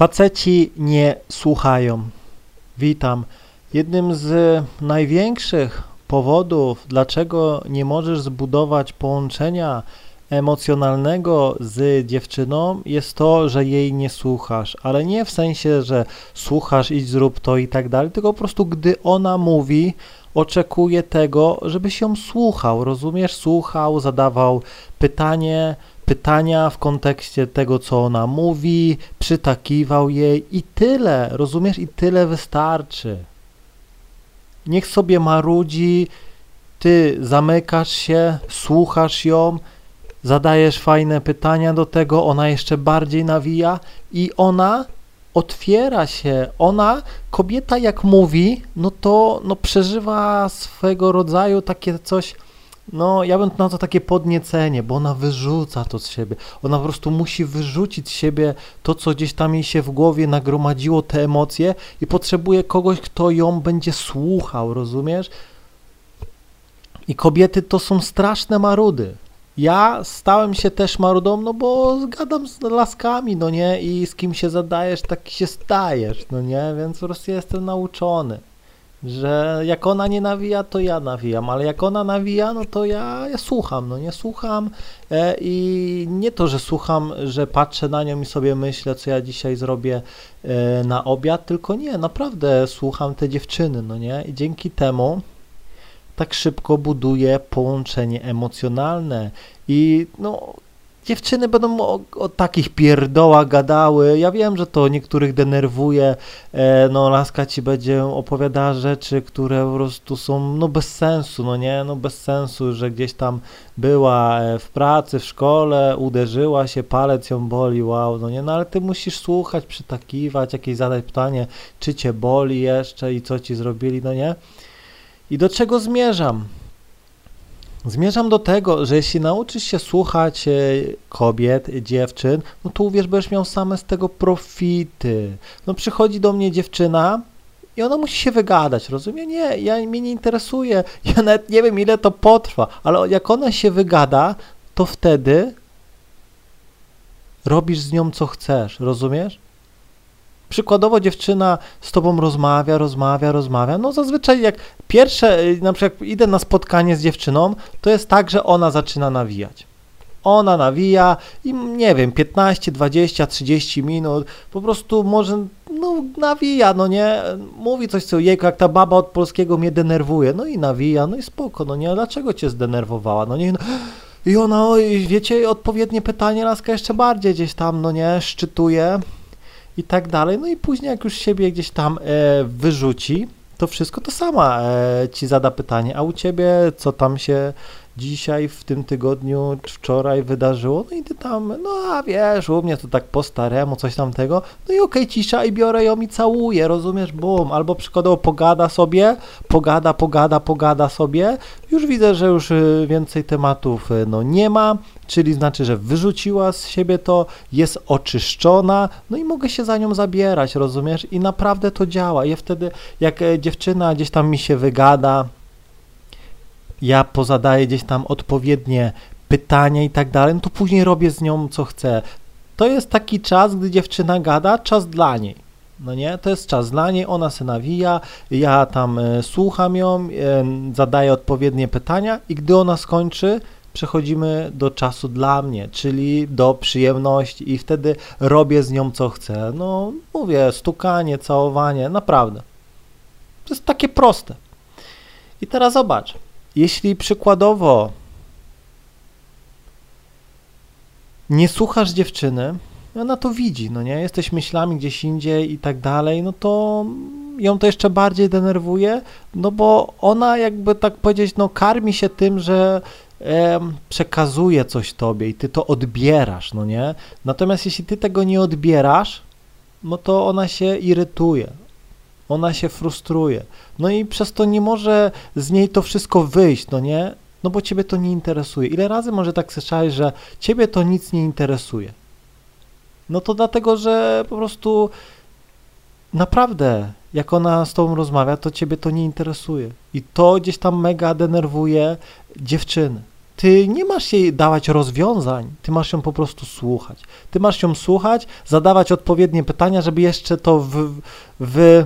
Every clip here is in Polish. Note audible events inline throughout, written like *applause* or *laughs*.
Faceci nie słuchają. Witam. Jednym z największych powodów, dlaczego nie możesz zbudować połączenia emocjonalnego z dziewczyną, jest to, że jej nie słuchasz. Ale nie w sensie, że słuchasz, idź zrób to i tak dalej, tylko po prostu gdy ona mówi, oczekuje tego, żebyś ją słuchał, rozumiesz? Słuchał, zadawał pytanie, pytania w kontekście tego, co ona mówi, przytakiwał jej i tyle, rozumiesz? I tyle wystarczy. Niech sobie marudzi, ty zamykasz się, słuchasz ją, zadajesz fajne pytania do tego, ona jeszcze bardziej nawija i ona otwiera się. Ona, kobieta jak mówi, no to no przeżywa swego rodzaju takie coś, no ja bym na to takie podniecenie, bo ona wyrzuca to z siebie. Ona po prostu musi wyrzucić z siebie to, co gdzieś tam jej się w głowie nagromadziło, te emocje i potrzebuje kogoś, kto ją będzie słuchał, rozumiesz? I kobiety to są straszne marudy. Ja stałem się też marudą, no bo zgadam z laskami, no nie? I z kim się zadajesz, taki się stajesz, no nie? Więc po prostu jestem nauczony, że jak ona nie nawija, to ja nawijam, ale jak ona nawija, no to ja, ja słucham, no nie? Słucham e, i nie to, że słucham, że patrzę na nią i sobie myślę, co ja dzisiaj zrobię e, na obiad, tylko nie, naprawdę słucham te dziewczyny, no nie? I dzięki temu tak szybko buduje połączenie emocjonalne i no dziewczyny będą o, o, takich pierdołach gadały. Ja wiem, że to niektórych denerwuje. E, no, laska ci będzie opowiadała rzeczy, które po prostu są no bez sensu, no nie, no bez sensu, że gdzieś tam była e, w pracy, w szkole, uderzyła się, palec ją boli, wow, no nie, no ale ty musisz słuchać, przytakiwać, jakieś zadać pytanie, czy cię boli jeszcze i co ci zrobili, no nie. I do czego zmierzam? Zmierzam do tego, że jeśli nauczysz się słuchać e, kobiet, dziewczyn, no to uwierz, będziesz miał same z tego profity. No przychodzi do mnie dziewczyna i ona musi się wygadać, rozumie? Nie, ja mnie nie interesuje, ja nawet nie wiem ile to potrwa, ale jak ona się wygada, to wtedy robisz z nią co chcesz, rozumiesz? Przykładowo dziewczyna z tobą rozmawia, rozmawia, rozmawia. No zazwyczaj jak pierwsze, y, na przykład idę na spotkanie z dziewczyną, to jest tak, że ona zaczyna nawijać. Ona nawija i nie wiem, 15, 20, 30 minut, po prostu może, no nawija, no nie, mówi coś co, jejku, jak ta baba od polskiego mnie denerwuje, no i nawija, no i spoko, no nie, dlaczego cię zdenerwowała, no nie, no, i ona, oj, wiecie, odpowiednie pytanie, laska jeszcze bardziej gdzieś tam, no nie, szczytuje, i tak dalej. No i później, jak już siebie gdzieś tam e, wyrzuci, to wszystko to sama e, ci zada pytanie, a u ciebie co tam się dzisiaj, w tym tygodniu, wczoraj wydarzyło, no i ty tam, no a wiesz, u mnie to tak po staremu, coś tamtego, no i okej, okay, cisza i biorę ją i całuję, rozumiesz, bum, albo przykładowo pogada sobie, pogada, pogada, pogada sobie, już widzę, że już y, więcej tematów y, no nie ma, czyli znaczy, że wyrzuciła z siebie to, jest oczyszczona, no i mogę się za nią zabierać, rozumiesz, i naprawdę to działa, ja wtedy, jak e, dziewczyna gdzieś tam mi się wygada, ja pozadaję gdzieś tam odpowiednie pytania i tak dalej, no to później robię z nią co chcę. To jest taki czas, gdy dziewczyna gada, czas dla niej. No nie, to jest czas dla niej, ona się nawija, ja tam e, słucham ją, e, zadaję odpowiednie pytania i gdy ona skończy, przechodzimy do czasu dla mnie, czyli do przyjemności i wtedy robię z nią co chcę. No mówię, stukanie, całowanie, naprawdę. To jest takie proste. I teraz zobacz, jeśli przykładowo nie słuchasz dziewczyny, ona to widzi, no nie, jesteś myślami gdzieś indziej i tak dalej, no to ją to jeszcze bardziej denerwuje, no bo ona jakby tak powiedzieć, no karmi się tym, że e, przekazuje coś tobie i ty to odbierasz, no nie? Natomiast jeśli ty tego nie odbierasz, no to ona się irytuje, ona się frustruje. No i przez to nie może z niej to wszystko wyjść, no nie? No bo ciebie to nie interesuje. Ile razy może tak słyszałeś, że ciebie to nic nie interesuje? No to dlatego, że po prostu naprawdę, jak ona z tobą rozmawia, to ciebie to nie interesuje. I to gdzieś tam mega denerwuje dziewczyny. ty nie masz jej dawać rozwiązań, ty masz ją po prostu słuchać. Ty masz ją słuchać, zadawać odpowiednie pytania, żeby jeszcze to w, w,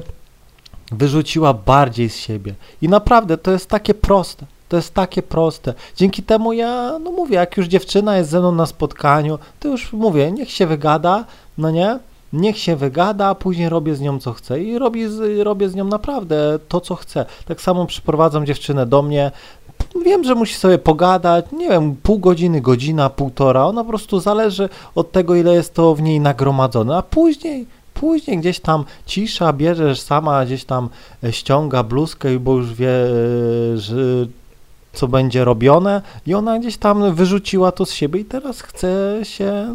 wyrzuciła bardziej z siebie. I naprawdę to jest takie proste. To jest takie proste. Dzięki temu ja, no mówię, jak już dziewczyna jest ze mną na spotkaniu, to już mówię, niech się wygada, no nie? Niech się wygada, a później robię z nią co chcę. I robię z, robię z nią naprawdę to, co chcę. Tak samo przyprowadzam dziewczynę do mnie. Wiem, że musi sobie pogadać, nie wiem, pół godziny, godzina, półtora. Ona po prostu zależy od tego, ile jest to w niej nagromadzone. A później później gdzieś tam cisza, bierzesz sama, gdzieś tam e, ściąga bluzkę, bo już wie, e, że co będzie robione i ona gdzieś tam wyrzuciła to z siebie i teraz chce się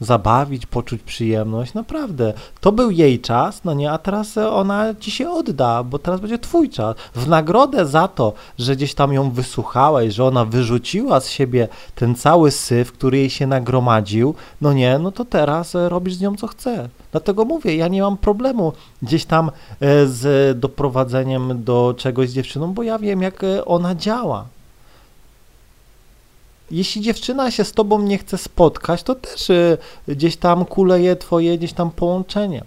zabawić, poczuć przyjemność. Naprawdę. To był jej czas, no nie, a teraz ona ci się odda, bo teraz będzie twój czas. W nagrodę za to, że gdzieś tam ją wysłuchałeś, że ona wyrzuciła z siebie ten cały syf, który jej się nagromadził, no nie, no to teraz robisz z nią co chce. Dlatego mówię, ja nie mam problemu gdzieś tam e, z doprowadzeniem do czegoś z dziewczyną, bo ja wiem, jak e, ona działa. Jeśli dziewczyna się z tobą nie chce spotkać, to też e, gdzieś tam kuleje twoje gdzieś tam połączenie.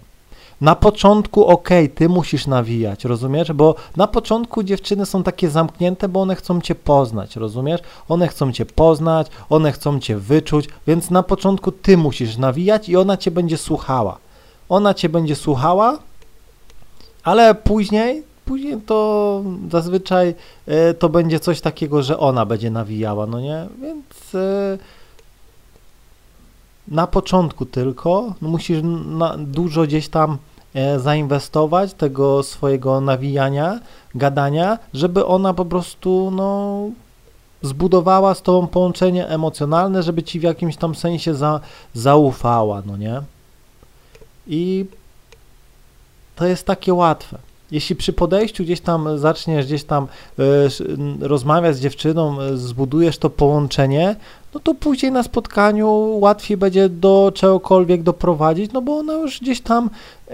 Na początku, ok, ty musisz nawijać, rozumiesz? Bo na początku dziewczyny są takie zamknięte, bo one chcą cię poznać, rozumiesz? One chcą cię poznać, one chcą cię wyczuć, więc na początku ty musisz nawijać i ona cię będzie słuchała ona cię będzie słuchała, ale później, później to zazwyczaj e, to będzie coś takiego, że ona będzie nawijała, no nie? Więc e, na początku tylko no musisz dużo gdzieś tam e, zainwestować tego swojego nawijania, gadania, żeby ona po prostu no zbudowała z tobą połączenie emocjonalne, żeby ci w jakimś tam sensie za, zaufała, no nie? I to jest takie łatwe. Jeśli przy podejściu gdzieś tam zaczniesz gdzieś tam y, rozmawiać z dziewczyną, e, zbudujesz to połączenie, no to później na spotkaniu łatwiej będzie do czegokolwiek doprowadzić, no bo ona już gdzieś tam y,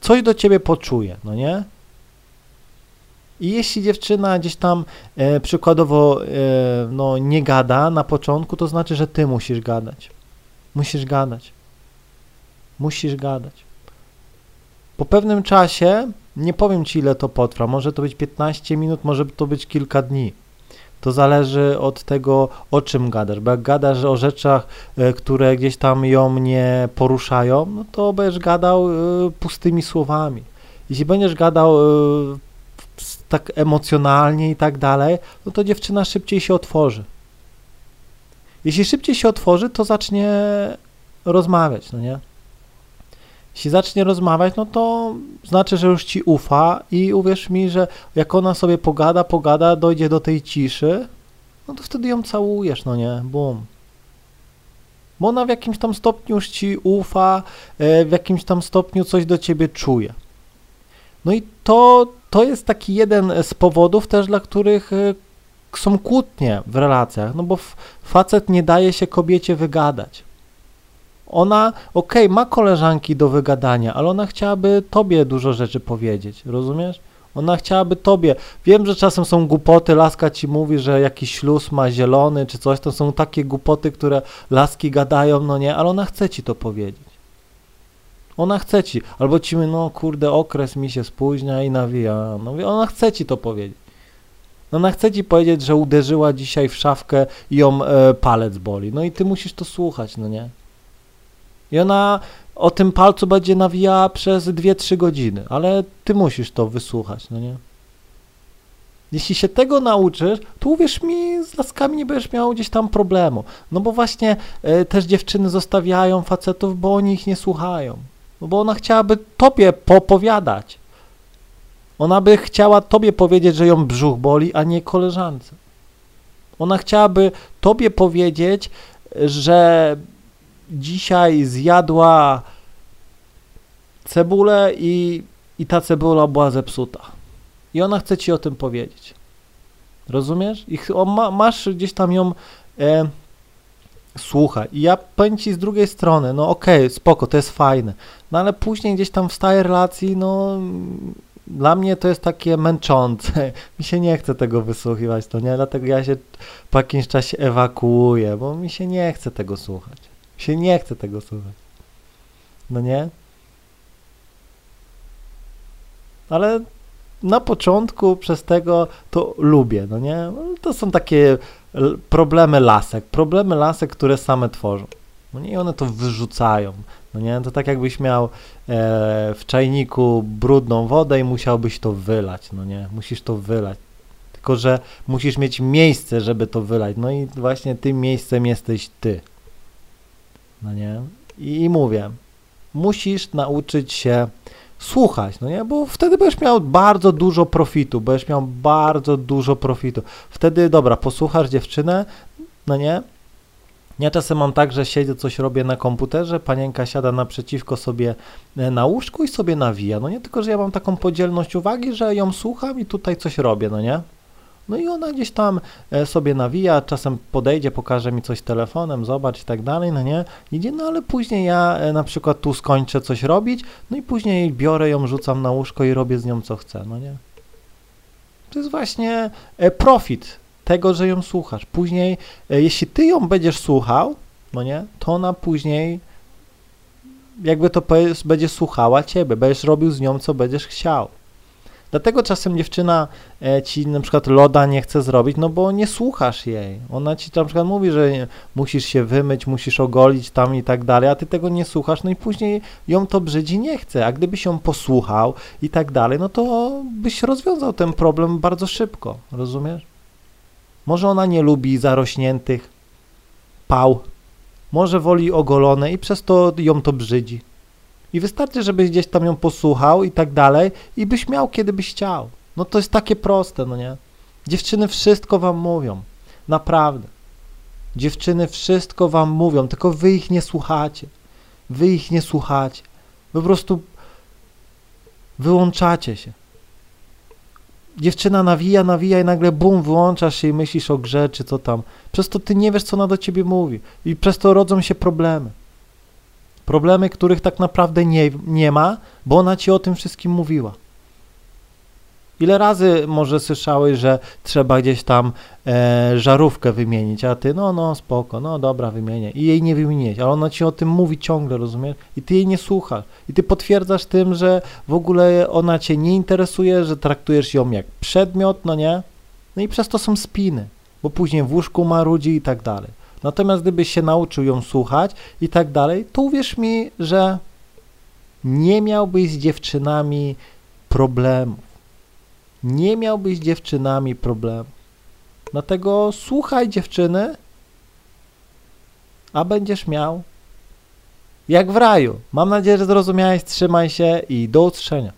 coś do ciebie poczuje, no nie? I jeśli dziewczyna gdzieś tam e, przykładowo e, no, nie gada na początku, to znaczy, że ty musisz gadać. Musisz gadać. Musisz gadać. Po pewnym czasie, nie powiem ci ile to potrwa, może to być 15 minut, może to być kilka dni. To zależy od tego, o czym gadasz, bo jak gadasz o rzeczach, e, które gdzieś tam ją nie poruszają, no to będziesz gadał e, pustymi słowami. Jeśli będziesz gadał e, tak emocjonalnie i tak dalej, no to dziewczyna szybciej się otworzy. Jeśli szybciej się otworzy, to zacznie rozmawiać, no nie? Jeśli zacznie rozmawiać, no to znaczy, że już ci ufa i uwierz mi, że jak ona sobie pogada, pogada, dojdzie do tej ciszy, no to wtedy ją całujesz, no nie? Bum. Bo ona w jakimś tam stopniu już ci ufa, e, w jakimś tam stopniu coś do ciebie czuje. No i to, to jest taki jeden z powodów też, dla których e, są kłótnie w relacjach, no bo facet nie daje się kobiecie wygadać. Ona, okej, okay, ma koleżanki do wygadania, ale ona chciałaby tobie dużo rzeczy powiedzieć, rozumiesz? Ona chciałaby tobie. Wiem, że czasem są głupoty, laska ci mówi, że jakiś śluz ma zielony czy coś, to są takie głupoty, które laski gadają, no nie, ale ona chce ci to powiedzieć. Ona chce ci, albo ci mówi, no kurde, okres mi się spóźnia i nawija. No, ona chce ci to powiedzieć. Ona chce ci powiedzieć, że uderzyła dzisiaj w szafkę i ją e, palec boli. No i ty musisz to słuchać, no nie? I ona o tym palcu będzie nawijała przez 2-3 godziny, ale ty musisz to wysłuchać, no nie? Jeśli się tego nauczysz, to uwierz mi, z laskami nie będziesz miał gdzieś tam problemu. No bo właśnie y, też dziewczyny zostawiają facetów, bo oni ich nie słuchają. No bo ona chciałaby tobie popowiadać. Ona by chciała tobie powiedzieć, że ją brzuch boli, a nie koleżance. Ona chciałaby tobie powiedzieć, że dzisiaj zjadła cebulę i, i ta cebula była zepsuta. I ona chce ci o tym powiedzieć. Rozumiesz? I ma, masz gdzieś tam ją e, słuchaj. I ja powiem ci z drugiej strony, no okej, okay, spoko, to jest fajne. No ale później gdzieś tam w stałej relacji, no dla mnie to jest takie męczące. *laughs* Mi się nie chce tego wysłuchiwać, to nie? Dlatego ja się po jakimś czasie ewakuuję, bo mi się nie chce tego słuchać. Się nie chce tego słuchać. No nie? Ale na początku przez tego to lubię, no nie? To są takie problemy lasek, problemy lasek, które same tworzą. No nie, i one to wyrzucają. No nie, to tak jakbyś miał e, w czajniku brudną wodę i musiałbyś to wylać, no nie, musisz to wylać. Tylko, że musisz mieć miejsce, żeby to wylać. No i właśnie tym miejscem jesteś ty. No nie? I, i mówię, musisz nauczyć się słuchać, no nie? Bo wtedy będziesz miał bardzo dużo profitu, będziesz miał bardzo dużo profitu. Wtedy, dobra, posłuchasz dziewczynę, no nie? Ja czasem mam tak, że siedzę, coś robię na komputerze, panienka siada naprzeciwko sobie e, na łóżku i sobie nawija, no nie? Tylko, że ja mam taką podzielność uwagi, że ją słucham i tutaj coś robię, no nie? No i ona gdzieś tam e, sobie nawija, czasem podejdzie, pokaże mi coś telefonem, zobacz i tak dalej, no nie? Idzie, no ale później ja e, na przykład tu skończę coś robić, no i później biorę ją, rzucam na łóżko i robię z nią co chcę, no nie? To jest właśnie e, profit tego, że ją słuchasz. Później, jeśli ty ją będziesz słuchał, no nie, to ona później jakby to będzie słuchała ciebie, będziesz robił z nią, co będziesz chciał. Dlatego czasem dziewczyna e, ci na przykład loda nie chce zrobić, no bo nie słuchasz jej. Ona ci na przykład mówi, że musisz się wymyć, musisz ogolić tam i tak dalej, a ty tego nie słuchasz, no i później ją to brzydzi nie chce. A gdybyś ją posłuchał i tak dalej, no to byś rozwiązał ten problem bardzo szybko, rozumiesz? Może ona nie lubi zarośniętych pał, może woli ogolone i przez to ją to brzydzi. I wystarczy, żebyś gdzieś tam ją posłuchał i tak dalej i byś miał, kiedy byś chciał. No to jest takie proste, no nie? Dziewczyny wszystko wam mówią. Naprawdę. Dziewczyny wszystko wam mówią, tylko wy ich nie słuchacie. Wy ich nie słuchacie. Wy po prostu wyłączacie się. Dziewczyna nawija, nawija i nagle bum, wyłączasz się i myślisz o grze, czy co tam. Przez to ty nie wiesz, co ona do ciebie mówi. I przez to rodzą się problemy. Problemy, których tak naprawdę nie, nie ma, bo ona ci o tym wszystkim mówiła. Ile razy może słyszałeś, że trzeba gdzieś tam e, żarówkę wymienić, a ty, no, no, spoko, no dobra, wymienię. I jej nie wymieniłeś, ale ona ci o tym mówi ciągle, rozumiesz? I ty jej nie słuchasz. I ty potwierdzasz tym, że w ogóle ona cię nie interesuje, że traktujesz ją jak przedmiot, no nie? No i przez to są spiny, bo później w łóżku marudzi i tak dalej. Natomiast gdybyś się nauczył ją słuchać i tak dalej, to uwierz mi, że nie miałbyś z dziewczynami problemów. Nie miałbyś z dziewczynami problemów. Dlatego słuchaj dziewczyny, a będziesz miał jak w raju. Mam nadzieję, że zrozumiałeś. Trzymaj się i do usłyszenia.